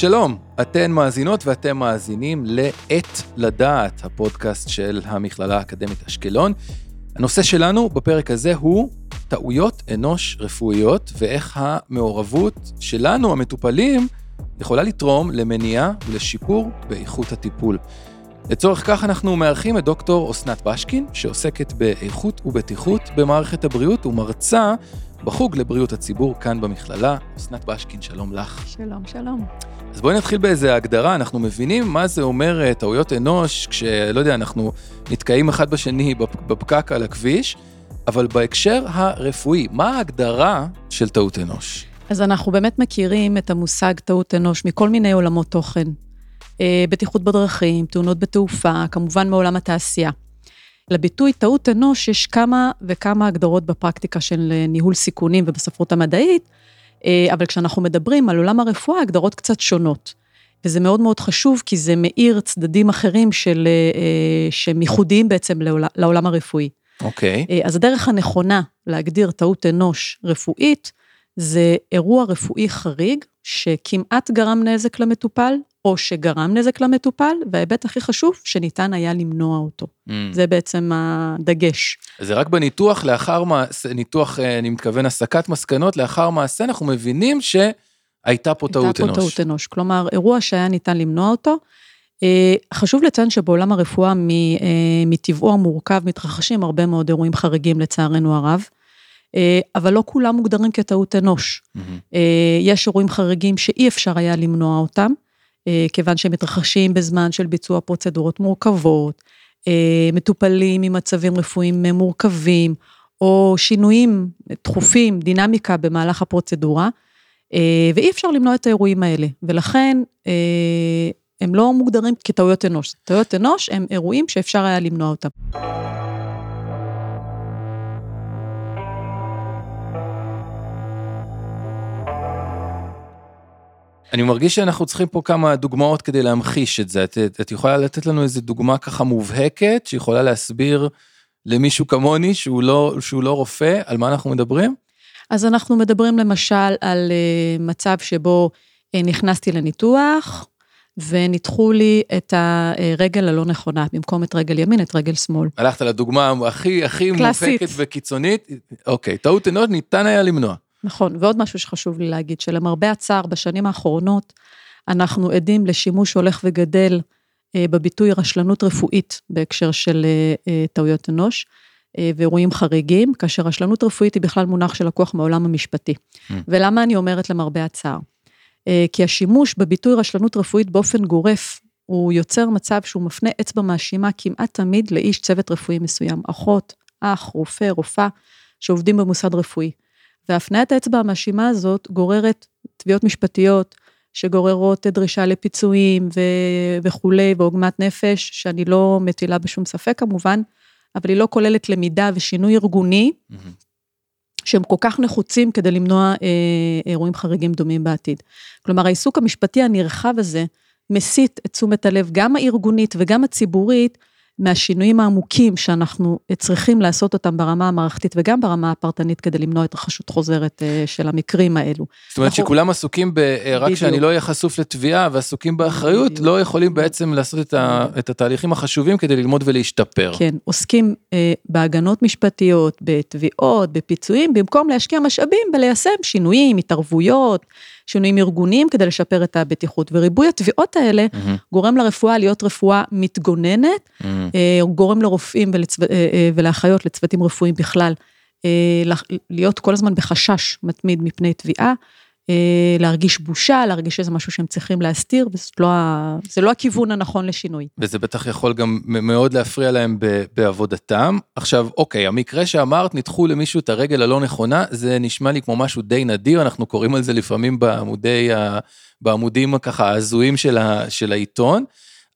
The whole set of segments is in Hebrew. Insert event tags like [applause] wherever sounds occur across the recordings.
שלום, אתן מאזינות ואתם מאזינים ל"עת לדעת", הפודקאסט של המכללה האקדמית אשקלון. הנושא שלנו בפרק הזה הוא טעויות אנוש רפואיות ואיך המעורבות שלנו, המטופלים, יכולה לתרום למניעה ולשיפור באיכות הטיפול. לצורך כך אנחנו מארחים את דוקטור אסנת בשקין, שעוסקת באיכות ובטיחות במערכת הבריאות ומרצה בחוג לבריאות הציבור כאן במכללה. אסנת בשקין, שלום לך. שלום, שלום. אז בואי נתחיל באיזה הגדרה, אנחנו מבינים מה זה אומר אה, טעויות אנוש, כשלא יודע, אנחנו נתקעים אחד בשני בפקק על הכביש, אבל בהקשר הרפואי, מה ההגדרה של טעות אנוש? אז אנחנו באמת מכירים את המושג טעות אנוש מכל מיני עולמות תוכן. אה, בטיחות בדרכים, תאונות בתעופה, כמובן מעולם התעשייה. לביטוי טעות אנוש יש כמה וכמה הגדרות בפרקטיקה של אה, ניהול סיכונים ובספרות המדעית, אה, אבל כשאנחנו מדברים על עולם הרפואה, הגדרות קצת שונות. וזה מאוד מאוד חשוב, כי זה מאיר צדדים אחרים של, שהם ייחודיים בעצם לעולם הרפואי. אוקיי. Okay. אז הדרך הנכונה להגדיר טעות אנוש רפואית, זה אירוע רפואי חריג, שכמעט גרם נזק למטופל, או שגרם נזק למטופל, וההיבט הכי חשוב, שניתן היה למנוע אותו. Mm. זה בעצם הדגש. זה רק בניתוח לאחר מעשה, ניתוח, אה, אני מתכוון, הסקת מסקנות, לאחר מעשה, אנחנו מבינים שהייתה פה טעות אנוש. הייתה פה טעות אנוש, כלומר, אירוע שהיה ניתן למנוע אותו. אה, חשוב לציין שבעולם הרפואה, אה, מטבעו המורכב, מתרחשים הרבה מאוד אירועים חריגים, לצערנו הרב. אבל לא כולם מוגדרים כטעות אנוש. Mm-hmm. יש אירועים חריגים שאי אפשר היה למנוע אותם. אה, כיוון שהם מתרחשים בזמן של ביצוע פרוצדורות מורכבות, אה, מטופלים עם מצבים רפואיים מורכבים, או שינויים דחופים, דינמיקה במהלך הפרוצדורה, אה, ואי אפשר למנוע את האירועים האלה, ולכן הם לא מוגדרים כטעויות אנוש. טעויות אנוש הם אירועים שאפשר היה למנוע אותם. אני מרגיש שאנחנו צריכים פה כמה דוגמאות כדי להמחיש את זה. את, את יכולה לתת לנו איזה דוגמה ככה מובהקת, שיכולה להסביר למישהו כמוני, שהוא לא, שהוא לא רופא, על מה אנחנו מדברים? אז אנחנו מדברים למשל על uh, מצב שבו uh, נכנסתי לניתוח, וניתחו לי את הרגל הלא נכונה, במקום את רגל ימין, את רגל שמאל. הלכת לדוגמה הכי, הכי מובהקת וקיצונית. אוקיי, טעות אנוש ניתן היה למנוע. נכון, ועוד משהו שחשוב לי להגיד, שלמרבה הצער, בשנים האחרונות, אנחנו עדים לשימוש הולך וגדל אה, בביטוי רשלנות רפואית בהקשר של אה, אה, טעויות אנוש. ואירועים חריגים, כאשר רשלנות רפואית היא בכלל מונח שלקוח מהעולם המשפטי. Mm. ולמה אני אומרת למרבה הצער? כי השימוש בביטוי רשלנות רפואית באופן גורף, הוא יוצר מצב שהוא מפנה אצבע מאשימה כמעט תמיד לאיש צוות רפואי מסוים, אחות, אח, רופא, רופאה, שעובדים במוסד רפואי. והפניית האצבע המאשימה הזאת גוררת תביעות משפטיות, שגוררות דרישה לפיצויים ו- וכולי, ועוגמת נפש, שאני לא מטילה בשום ספק כמובן, אבל היא לא כוללת למידה ושינוי ארגוני, mm-hmm. שהם כל כך נחוצים כדי למנוע אה, אירועים חריגים דומים בעתיד. כלומר, העיסוק המשפטי הנרחב הזה מסיט את תשומת הלב, גם הארגונית וגם הציבורית, מהשינויים העמוקים שאנחנו צריכים לעשות אותם ברמה המערכתית וגם ברמה הפרטנית כדי למנוע התרחשות חוזרת אה, של המקרים האלו. זאת אומרת אנחנו... שכולם עסוקים ב... אה, רק שאני לא אהיה חשוף לתביעה ועסוקים באחריות, בדיוק. לא יכולים בעצם לעשות את, ה... את התהליכים החשובים כדי ללמוד ולהשתפר. כן, עוסקים אה, בהגנות משפטיות, בתביעות, בפיצויים, במקום להשקיע משאבים בליישם שינויים, התערבויות. שינויים ארגוניים כדי לשפר את הבטיחות. וריבוי התביעות האלה mm-hmm. גורם לרפואה להיות רפואה מתגוננת, mm-hmm. גורם לרופאים ולצו... אה, אה, ולאחיות, לצוותים רפואיים בכלל, להיות כל הזמן בחשש מתמיד מפני תביעה. אה, להרגיש בושה, להרגיש שזה משהו שהם צריכים להסתיר, וזה לא, לא הכיוון הנכון לשינוי. וזה בטח יכול גם מאוד להפריע להם בעבודתם. עכשיו, אוקיי, המקרה שאמרת, ניתחו למישהו את הרגל הלא נכונה, זה נשמע לי כמו משהו די נדיר, אנחנו קוראים על זה לפעמים בעמודי, בעמודים ככה ההזויים של, של העיתון,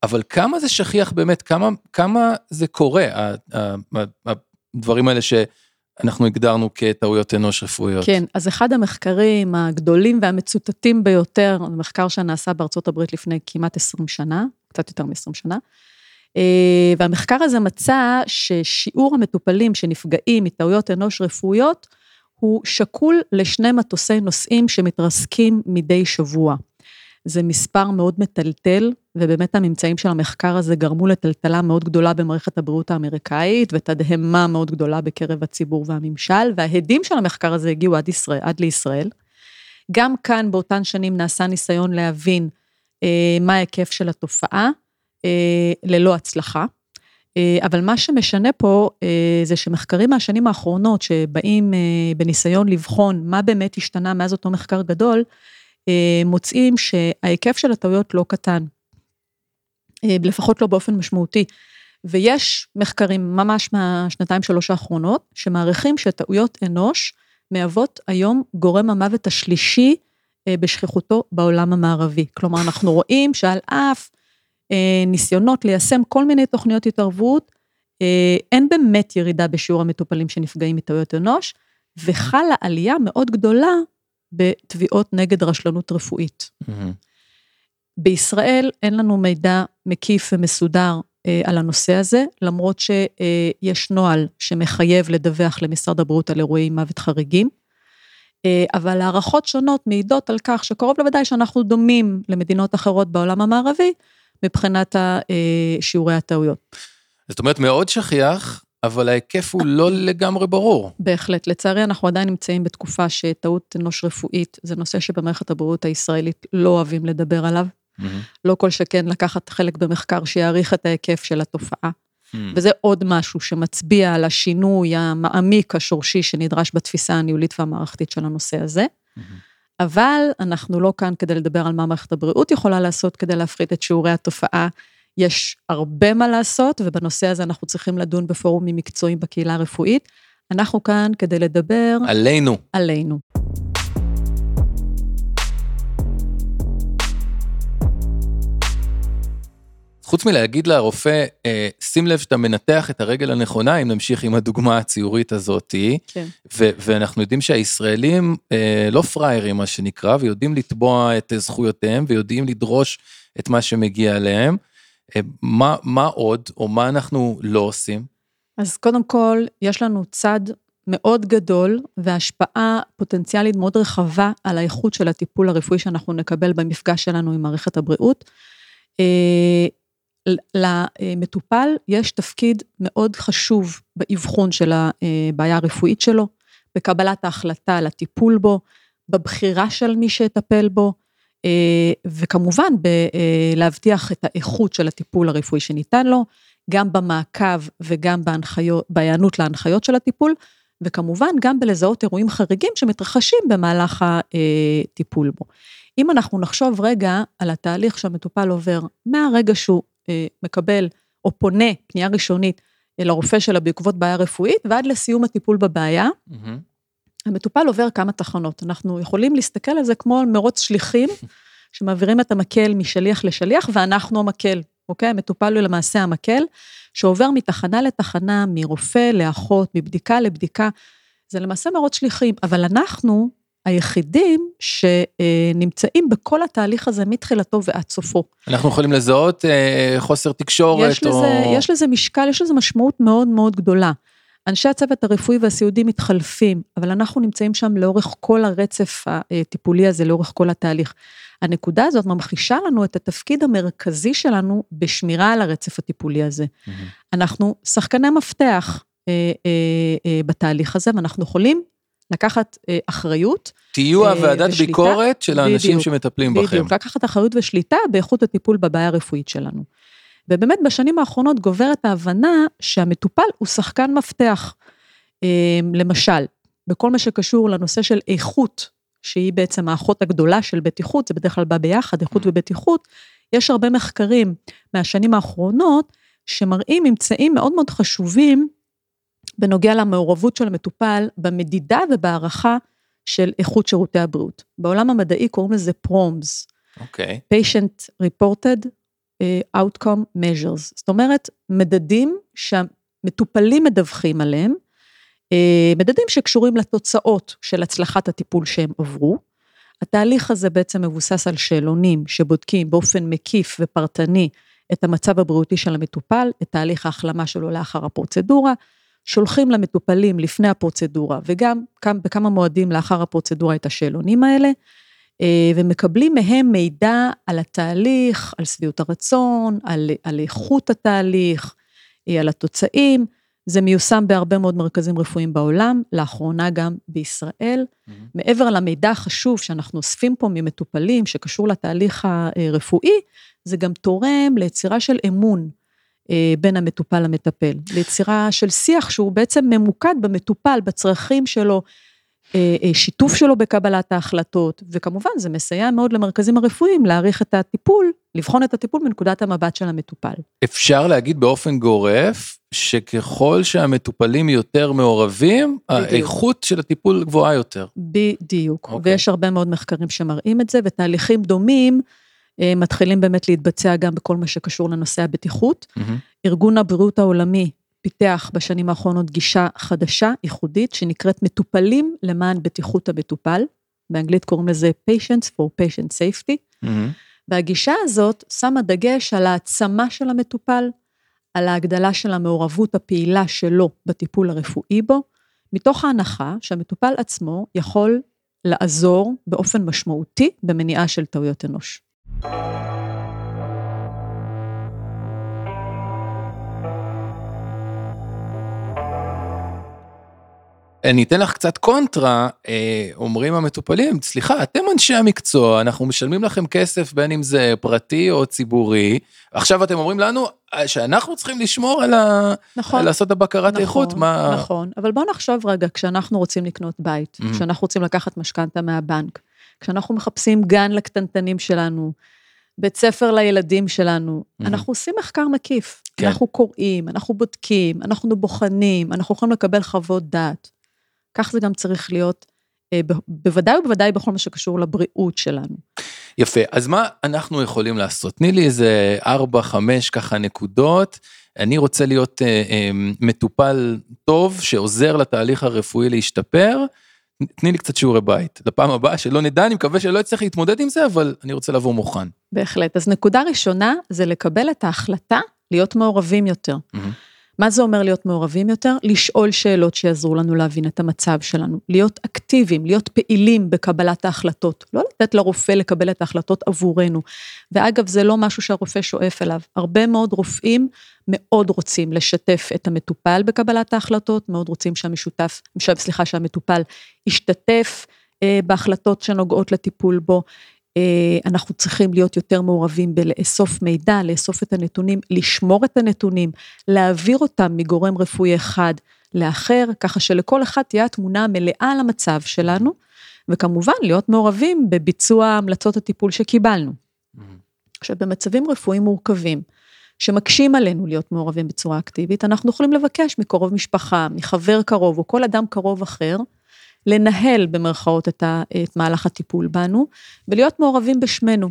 אבל כמה זה שכיח באמת, כמה, כמה זה קורה, הדברים האלה ש... אנחנו הגדרנו כטעויות אנוש רפואיות. כן, אז אחד המחקרים הגדולים והמצוטטים ביותר, מחקר שנעשה בארצות הברית לפני כמעט 20 שנה, קצת יותר מ-20 שנה, אה, והמחקר הזה מצא ששיעור המטופלים שנפגעים מטעויות אנוש רפואיות, הוא שקול לשני מטוסי נוסעים שמתרסקים מדי שבוע. זה מספר מאוד מטלטל, ובאמת הממצאים של המחקר הזה גרמו לטלטלה מאוד גדולה במערכת הבריאות האמריקאית, ותדהמה מאוד גדולה בקרב הציבור והממשל, וההדים של המחקר הזה הגיעו עד, ישראל, עד לישראל. גם כאן באותן שנים נעשה ניסיון להבין אה, מה ההיקף של התופעה, אה, ללא הצלחה. אה, אבל מה שמשנה פה אה, זה שמחקרים מהשנים האחרונות שבאים אה, בניסיון לבחון מה באמת השתנה מאז אותו מחקר גדול, מוצאים שההיקף של הטעויות לא קטן, לפחות לא באופן משמעותי. ויש מחקרים ממש מהשנתיים שלוש האחרונות, שמעריכים שטעויות אנוש מהוות היום גורם המוות השלישי בשכיחותו בעולם המערבי. כלומר, אנחנו רואים שעל אף אה, ניסיונות ליישם כל מיני תוכניות התערבות, אה, אין באמת ירידה בשיעור המטופלים שנפגעים מטעויות אנוש, וחלה עלייה מאוד גדולה בתביעות נגד רשלנות רפואית. בישראל אין לנו מידע מקיף ומסודר אה, על הנושא הזה, למרות שיש נוהל שמחייב לדווח למשרד הבריאות על אירועי מוות חריגים. אבל הערכות שונות מעידות על כך שקרוב לוודאי שאנחנו דומים למדינות אחרות בעולם המערבי, מבחינת אה, שיעורי הטעויות. זאת אומרת, מאוד שכיח, אבל ההיקף הוא לא לגמרי ברור. בהחלט. לצערי, אנחנו עדיין נמצאים בתקופה שטעות אנוש רפואית זה נושא שבמערכת הבריאות הישראלית לא אוהבים לדבר עליו. Mm-hmm. לא כל שכן לקחת חלק במחקר שיעריך את ההיקף של התופעה. Mm-hmm. וזה עוד משהו שמצביע על השינוי המעמיק, השורשי, שנדרש בתפיסה הניהולית והמערכתית של הנושא הזה. Mm-hmm. אבל אנחנו לא כאן כדי לדבר על מה מערכת הבריאות יכולה לעשות כדי להפחית את שיעורי התופעה. יש הרבה מה לעשות, ובנושא הזה אנחנו צריכים לדון בפורומים מקצועיים בקהילה הרפואית. אנחנו כאן כדי לדבר... עלינו. עלינו. חוץ מלהגיד לרופא, אה, שים לב שאתה מנתח את הרגל הנכונה, אם נמשיך עם הדוגמה הציורית הזאתי, כן. ואנחנו יודעים שהישראלים אה, לא פראיירים, מה שנקרא, ויודעים לתבוע את זכויותיהם, ויודעים לדרוש את מה שמגיע אליהם. אה, מה, מה עוד, או מה אנחנו לא עושים? אז קודם כל, יש לנו צד מאוד גדול והשפעה פוטנציאלית מאוד רחבה על האיכות של הטיפול הרפואי שאנחנו נקבל במפגש שלנו עם מערכת הבריאות. למטופל יש תפקיד מאוד חשוב באבחון של הבעיה הרפואית שלו, בקבלת ההחלטה על הטיפול בו, בבחירה של מי שיטפל בו, וכמובן בלהבטיח את האיכות של הטיפול הרפואי שניתן לו, גם במעקב וגם בהיענות להנחיות של הטיפול, וכמובן גם בלזהות אירועים חריגים שמתרחשים במהלך הטיפול בו. אם אנחנו נחשוב רגע על התהליך שהמטופל עובר מהרגע שהוא אה, מקבל או פונה, פנייה ראשונית, לרופא שלה בעקבות בעיה רפואית, ועד לסיום הטיפול בבעיה, mm-hmm. המטופל עובר כמה תחנות. אנחנו יכולים להסתכל על זה כמו על מרוץ שליחים, [laughs] שמעבירים את המקל משליח לשליח, ואנחנו המקל, אוקיי? המטופל הוא למעשה המקל, שעובר מתחנה לתחנה, מרופא לאחות, מבדיקה לבדיקה. זה למעשה מרוץ שליחים, אבל אנחנו, היחידים שנמצאים בכל התהליך הזה מתחילתו ועד סופו. אנחנו יכולים לזהות אה, חוסר תקשורת יש לזה, או... יש לזה משקל, יש לזה משמעות מאוד מאוד גדולה. אנשי הצוות הרפואי והסיעודי מתחלפים, אבל אנחנו נמצאים שם לאורך כל הרצף הטיפולי הזה, לאורך כל התהליך. הנקודה הזאת ממחישה לנו את התפקיד המרכזי שלנו בשמירה על הרצף הטיפולי הזה. Mm-hmm. אנחנו שחקני מפתח אה, אה, אה, בתהליך הזה, ואנחנו יכולים לקחת אה, אחריות. תהיו אה, הוועדת ושליטה, ביקורת של האנשים בדיוק, שמטפלים בכם. בדיוק, לקחת אחריות ושליטה באיכות הטיפול בבעיה הרפואית שלנו. ובאמת בשנים האחרונות גוברת ההבנה שהמטופל הוא שחקן מפתח. אה, למשל, בכל מה שקשור לנושא של איכות, שהיא בעצם האחות הגדולה של בטיחות, זה בדרך כלל בא ביחד, איכות mm. ובטיחות, יש הרבה מחקרים מהשנים האחרונות שמראים ממצאים מאוד מאוד חשובים בנוגע למעורבות של המטופל במדידה ובהערכה של איכות שירותי הבריאות. בעולם המדעי קוראים לזה פרומס. אוקיי. Okay. patient reported outcome measures. זאת אומרת, מדדים שהמטופלים מדווחים עליהם, uh, מדדים שקשורים לתוצאות של הצלחת הטיפול שהם עברו. התהליך הזה בעצם מבוסס על שאלונים שבודקים באופן מקיף ופרטני את המצב הבריאותי של המטופל, את תהליך ההחלמה שלו לאחר הפרוצדורה, שולחים למטופלים לפני הפרוצדורה, וגם בכמה מועדים לאחר הפרוצדורה את השאלונים האלה, אה, ומקבלים מהם מידע על התהליך, על שביעות הרצון, על, על איכות התהליך, אה, על התוצאים. זה מיושם בהרבה מאוד מרכזים רפואיים בעולם, לאחרונה גם בישראל. Mm-hmm. מעבר למידע החשוב שאנחנו אוספים פה ממטופלים, שקשור לתהליך הרפואי, זה גם תורם ליצירה של אמון אה, בין המטופל למטפל, ליצירה של שיח שהוא בעצם ממוקד במטופל, בצרכים שלו, אה, אה, שיתוף שלו בקבלת ההחלטות, וכמובן זה מסייע מאוד למרכזים הרפואיים להעריך את הטיפול, לבחון את הטיפול מנקודת המבט של המטופל. אפשר להגיד באופן גורף, שככל שהמטופלים יותר מעורבים, בדיוק. האיכות של הטיפול גבוהה יותר. בדיוק, okay. אוקיי. ויש הרבה מאוד מחקרים שמראים את זה, ותהליכים דומים אה, מתחילים באמת להתבצע גם בכל מה שקשור לנושא הבטיחות. Mm-hmm. ארגון הבריאות העולמי פיתח בשנים האחרונות גישה חדשה, ייחודית, שנקראת מטופלים למען בטיחות המטופל. באנגלית קוראים לזה Patients for Patient Safety. Mm-hmm. והגישה הזאת שמה דגש על העצמה של המטופל, על ההגדלה של המעורבות הפעילה שלו בטיפול הרפואי בו, מתוך ההנחה שהמטופל עצמו יכול לעזור באופן משמעותי במניעה של טעויות אנוש. אני אתן לך קצת קונטרה, אה, אומרים המטופלים, סליחה, אתם אנשי המקצוע, אנחנו משלמים לכם כסף בין אם זה פרטי או ציבורי, עכשיו אתם אומרים לנו אה, שאנחנו צריכים לשמור על ה... נכון. לעשות את הבקרת נכון, איכות, מה... נכון, אבל בואו נחשוב רגע, כשאנחנו רוצים לקנות בית, mm-hmm. כשאנחנו רוצים לקחת משכנתה מהבנק, כשאנחנו מחפשים גן לקטנטנים שלנו, בית ספר לילדים שלנו, mm-hmm. אנחנו עושים מחקר מקיף. כן. אנחנו קוראים, אנחנו בודקים, אנחנו בוחנים, אנחנו יכולים לקבל חוות דעת. כך זה גם צריך להיות, אה, בוודאי ובוודאי בכל מה שקשור לבריאות שלנו. יפה, אז מה אנחנו יכולים לעשות? תני לי איזה 4-5 ככה נקודות. אני רוצה להיות אה, אה, מטופל טוב שעוזר לתהליך הרפואי להשתפר. תני לי קצת שיעורי בית, לפעם הבאה שלא נדע, אני מקווה שלא אצטרך להתמודד עם זה, אבל אני רוצה לבוא מוכן. בהחלט. אז נקודה ראשונה זה לקבל את ההחלטה להיות מעורבים יותר. Mm-hmm. מה זה אומר להיות מעורבים יותר? לשאול שאלות שיעזרו לנו להבין את המצב שלנו, להיות אקטיביים, להיות פעילים בקבלת ההחלטות, לא לתת לרופא לקבל את ההחלטות עבורנו. ואגב, זה לא משהו שהרופא שואף אליו. הרבה מאוד רופאים מאוד רוצים לשתף את המטופל בקבלת ההחלטות, מאוד רוצים שהמשותף, סליחה, שהמטופל ישתתף אה, בהחלטות שנוגעות לטיפול בו. אה, אנחנו צריכים להיות יותר מעורבים בלאסוף מידע, לאסוף את הנתונים, לשמור את הנתונים, להעביר אותם מגורם רפואי אחד לאחר, ככה שלכל אחד תהיה התמונה המלאה על המצב שלנו, וכמובן להיות מעורבים בביצוע המלצות הטיפול שקיבלנו. Mm-hmm. עכשיו, במצבים רפואיים מורכבים, שמקשים עלינו להיות מעורבים בצורה אקטיבית, אנחנו יכולים לבקש מקרוב משפחה, מחבר קרוב או כל אדם קרוב אחר, לנהל במרכאות את, ה, את מהלך הטיפול בנו, ולהיות מעורבים בשמנו.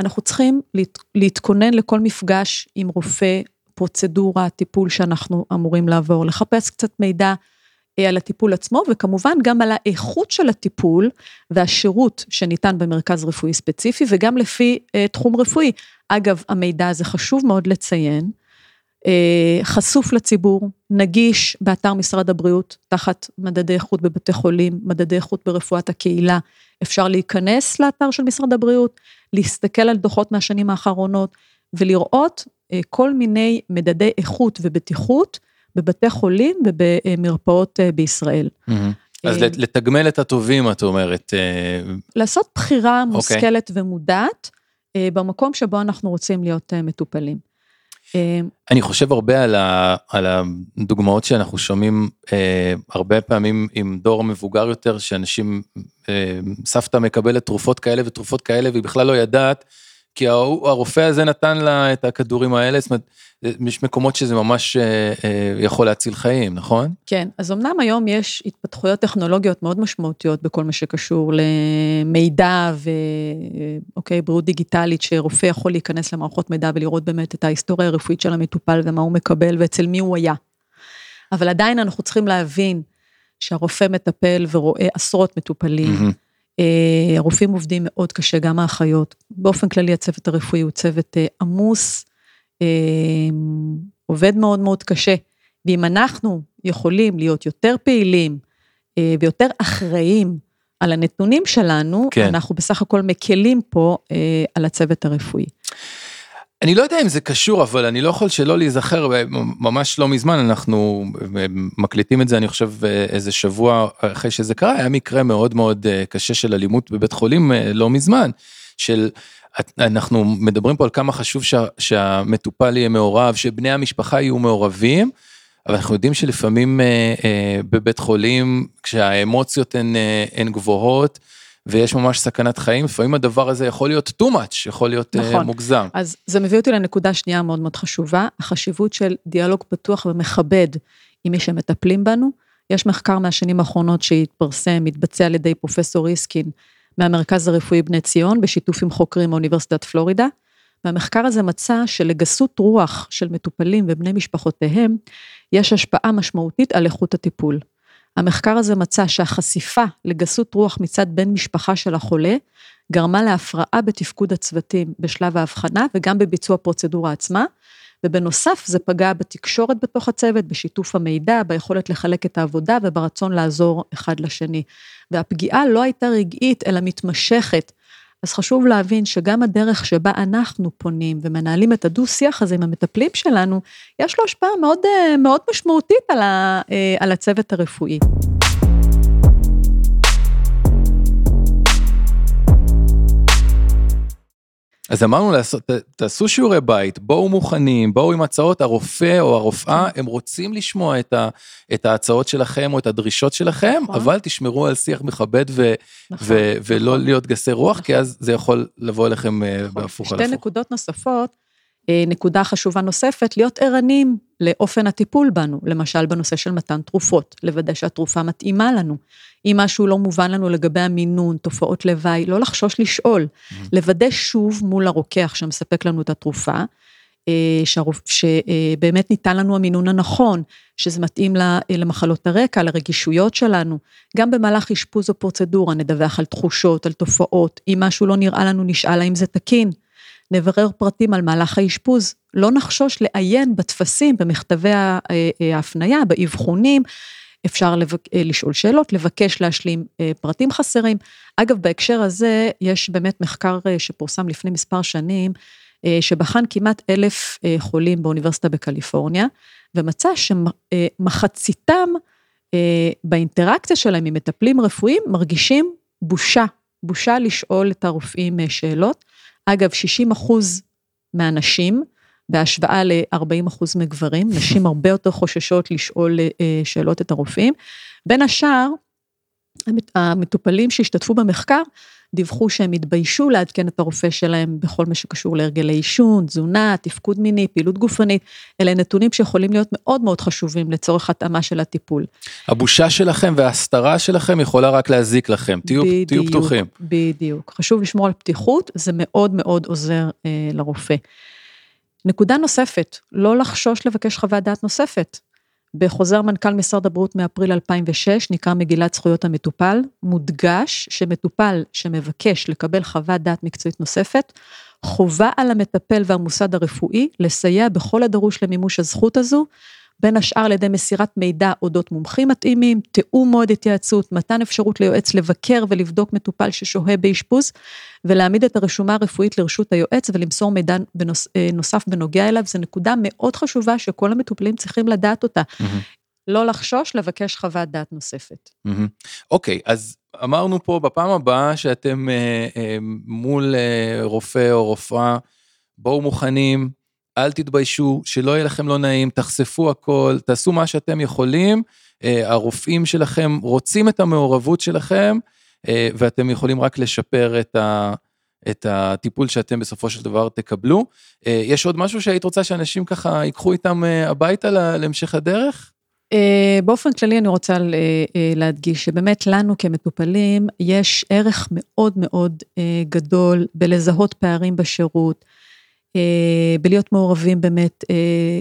אנחנו צריכים להת, להתכונן לכל מפגש עם רופא, פרוצדורה, טיפול שאנחנו אמורים לעבור, לחפש קצת מידע אה, על הטיפול עצמו, וכמובן גם על האיכות של הטיפול והשירות שניתן במרכז רפואי ספציפי, וגם לפי אה, תחום רפואי. אגב, המידע הזה חשוב מאוד לציין, חשוף לציבור, נגיש באתר משרד הבריאות, תחת מדדי איכות בבתי חולים, מדדי איכות ברפואת הקהילה. אפשר להיכנס לאתר של משרד הבריאות, להסתכל על דוחות מהשנים האחרונות ולראות אה, כל מיני מדדי איכות ובטיחות בבתי חולים ובמרפאות אה, בישראל. Mm-hmm. אז לתגמל את הטובים, את אומרת. לעשות בחירה אוקיי. מושכלת okay. ומודעת במקום שבו אנחנו רוצים להיות מטופלים. אמ, אני חושב הרבה על, ה, על הדוגמאות שאנחנו שומעים אה, הרבה פעמים עם דור מבוגר יותר, שאנשים, אה, סבתא מקבלת תרופות כאלה ותרופות כאלה והיא בכלל לא יודעת, כי הרופא הזה נתן לה את הכדורים האלה, זאת אומרת, יש מקומות שזה ממש אה, אה, יכול להציל חיים, נכון? כן, אז אמנם היום יש התפתחויות טכנולוגיות מאוד משמעותיות בכל מה שקשור למידע ואוקיי, בריאות דיגיטלית, שרופא יכול להיכנס למערכות מידע ולראות באמת את ההיסטוריה הרפואית של המטופל ומה הוא מקבל ואצל מי הוא היה. אבל עדיין אנחנו צריכים להבין שהרופא מטפל ורואה עשרות מטופלים. Mm-hmm. הרופאים עובדים מאוד קשה, גם האחיות. באופן כללי הצוות הרפואי הוא צוות עמוס, אמ, עובד מאוד מאוד קשה. ואם אנחנו יכולים להיות יותר פעילים אה, ויותר אחראים על הנתונים שלנו, כן. אנחנו בסך הכל מקלים פה אה, על הצוות הרפואי. אני לא יודע אם זה קשור, אבל אני לא יכול שלא להיזכר, ממש לא מזמן, אנחנו מקליטים את זה, אני חושב, איזה שבוע אחרי שזה קרה, היה מקרה מאוד מאוד קשה של אלימות בבית חולים לא מזמן, של אנחנו מדברים פה על כמה חשוב שה, שהמטופל יהיה מעורב, שבני המשפחה יהיו מעורבים, אבל אנחנו יודעים שלפעמים אה, אה, בבית חולים, כשהאמוציות הן, אה, הן גבוהות, ויש ממש סכנת חיים, לפעמים הדבר הזה יכול להיות too much, יכול להיות אה, נכון. מוגזם. אז זה מביא אותי לנקודה שנייה מאוד מאוד חשובה, החשיבות של דיאלוג פתוח ומכבד עם מי שמטפלים בנו. יש מחקר מהשנים האחרונות שהתפרסם, התבצע על ידי פרופסור ריסקין, מהמרכז הרפואי בני ציון, בשיתוף עם חוקרים מאוניברסיטת פלורידה. והמחקר הזה מצא שלגסות רוח של מטופלים ובני משפחותיהם, יש השפעה משמעותית על איכות הטיפול. המחקר הזה מצא שהחשיפה לגסות רוח מצד בן משפחה של החולה, גרמה להפרעה בתפקוד הצוותים בשלב ההבחנה וגם בביצוע הפרוצדורה עצמה, ובנוסף זה פגע בתקשורת בתוך הצוות, בשיתוף המידע, ביכולת לחלק את העבודה וברצון לעזור אחד לשני. והפגיעה לא הייתה רגעית אלא מתמשכת. אז חשוב להבין שגם הדרך שבה אנחנו פונים ומנהלים את הדו-שיח הזה עם המטפלים שלנו, יש לו השפעה מאוד, מאוד משמעותית על, ה, על הצוות הרפואי. אז אמרנו לעשות, תעשו שיעורי בית, בואו מוכנים, בואו עם הצעות, הרופא או הרופאה, הם רוצים לשמוע את, ה, את ההצעות שלכם או את הדרישות שלכם, נכון. אבל תשמרו על שיח מכבד ו, נכון, ו, נכון. ולא להיות גסי רוח, נכון. כי אז זה יכול לבוא אליכם אה, נכון. בהפוך על הפוך. שתי נקודות נוספות, נקודה חשובה נוספת, להיות ערניים לאופן הטיפול בנו, למשל בנושא של מתן תרופות, לוודא שהתרופה מתאימה לנו. אם משהו לא מובן לנו לגבי המינון, תופעות לוואי, לא לחשוש לשאול, mm-hmm. לוודא שוב מול הרוקח שמספק לנו את התרופה, אה, שבאמת ניתן לנו המינון הנכון, שזה מתאים למחלות הרקע, לרגישויות שלנו. גם במהלך אשפוז או פרוצדורה נדווח על תחושות, על תופעות, אם משהו לא נראה לנו נשאל האם זה תקין. נברר פרטים על מהלך האשפוז, לא נחשוש לעיין בטפסים, במכתבי אה, אה, ההפניה, באבחונים, אפשר לבק... אה, לשאול שאלות, לבקש להשלים פרטים חסרים. אגב, בהקשר הזה, יש באמת מחקר שפורסם לפני מספר שנים, שבחן כמעט אלף חולים באוניברסיטה בקליפורניה, ומצא שמחציתם באינטראקציה שלהם עם מטפלים רפואיים מרגישים בושה, בושה לשאול את הרופאים שאלות. אגב, 60 אחוז מהנשים, בהשוואה ל-40 אחוז מגברים, נשים הרבה יותר חוששות לשאול אה, שאלות את הרופאים. בין השאר, המטופלים שהשתתפו במחקר, דיווחו שהם התביישו לעדכן את הרופא שלהם בכל מה שקשור להרגלי עישון, תזונה, תפקוד מיני, פעילות גופנית. אלה נתונים שיכולים להיות מאוד מאוד חשובים לצורך התאמה של הטיפול. הבושה שלכם וההסתרה שלכם יכולה רק להזיק לכם, תהיו, בדיוק, תהיו פתוחים. בדיוק, חשוב לשמור על פתיחות, זה מאוד מאוד עוזר אה, לרופא. נקודה נוספת, לא לחשוש לבקש חוות דעת נוספת. בחוזר מנכ"ל משרד הבריאות מאפריל 2006, נקרא מגילת זכויות המטופל, מודגש שמטופל שמבקש לקבל חוות דעת מקצועית נוספת, חובה על המטפל והמוסד הרפואי לסייע בכל הדרוש למימוש הזכות הזו, בין השאר על ידי מסירת מידע אודות מומחים מתאימים, תיאום מועד התייעצות, מתן אפשרות ליועץ לבקר ולבדוק מטופל ששוהה באשפוז, ולהעמיד את הרשומה הרפואית לרשות היועץ ולמסור מידע בנוס, אה, נוסף בנוגע אליו, זו נקודה מאוד חשובה שכל המטופלים צריכים לדעת אותה. Mm-hmm. לא לחשוש, לבקש חוות דעת נוספת. אוקיי, mm-hmm. okay, אז אמרנו פה בפעם הבאה שאתם אה, אה, מול אה, רופא או רופאה, בואו מוכנים, אל תתביישו, שלא יהיה לכם לא נעים, תחשפו הכל, תעשו מה שאתם יכולים. אה, הרופאים שלכם רוצים את המעורבות שלכם, אה, ואתם יכולים רק לשפר את, ה, את הטיפול שאתם בסופו של דבר תקבלו. אה, יש עוד משהו שהיית רוצה שאנשים ככה ייקחו איתם הביתה להמשך הדרך? באופן כללי אני רוצה להדגיש שבאמת לנו כמטופלים יש ערך מאוד מאוד גדול בלזהות פערים בשירות. אה, בלהיות מעורבים באמת, אה,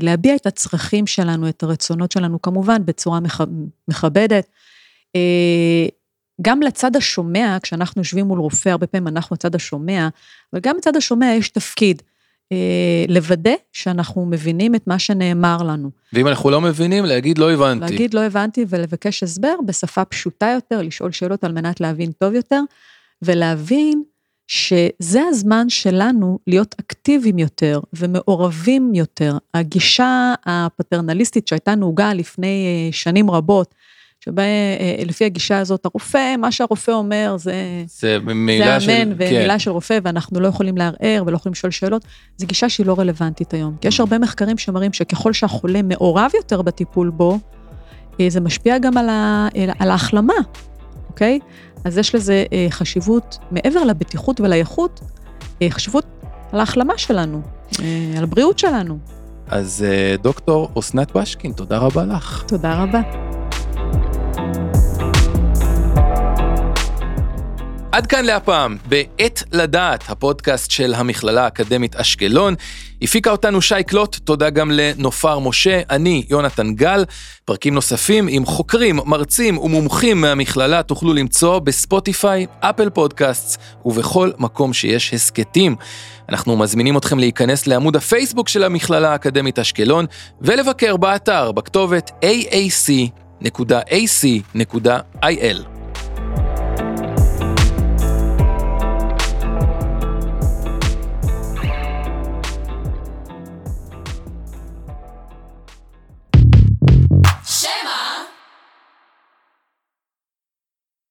ולהביע את הצרכים שלנו, את הרצונות שלנו, כמובן בצורה מכבדת. אה, גם לצד השומע, כשאנחנו יושבים מול רופא, הרבה פעמים אנחנו הצד השומע, אבל גם לצד השומע יש תפקיד. לוודא שאנחנו מבינים את מה שנאמר לנו. ואם אנחנו לא מבינים, להגיד לא הבנתי. להגיד לא הבנתי ולבקש הסבר בשפה פשוטה יותר, לשאול שאלות על מנת להבין טוב יותר, ולהבין שזה הזמן שלנו להיות אקטיביים יותר ומעורבים יותר. הגישה הפטרנליסטית שהייתה נהוגה לפני שנים רבות, שבה לפי הגישה הזאת, הרופא, מה שהרופא אומר זה... זה מילה של... זה אמן ומילה כן. של רופא, ואנחנו לא יכולים לערער ולא יכולים לשאול שאלות. זו גישה שהיא לא רלוונטית היום. כי יש הרבה מחקרים שמראים שככל שהחולה מעורב יותר בטיפול בו, זה משפיע גם על, ה... על ההחלמה, אוקיי? אז יש לזה חשיבות, מעבר לבטיחות ולאיכות, חשיבות על ההחלמה שלנו, על הבריאות שלנו. אז דוקטור אסנת בשקין, תודה רבה לך. תודה רבה. עד כאן להפעם, בעת לדעת, הפודקאסט של המכללה האקדמית אשקלון. הפיקה אותנו שי קלוט, תודה גם לנופר משה, אני יונתן גל. פרקים נוספים עם חוקרים, מרצים ומומחים מהמכללה תוכלו למצוא בספוטיפיי, אפל פודקאסט ובכל מקום שיש הסכתים. אנחנו מזמינים אתכם להיכנס לעמוד הפייסבוק של המכללה האקדמית אשקלון ולבקר באתר בכתובת aac.ac.il.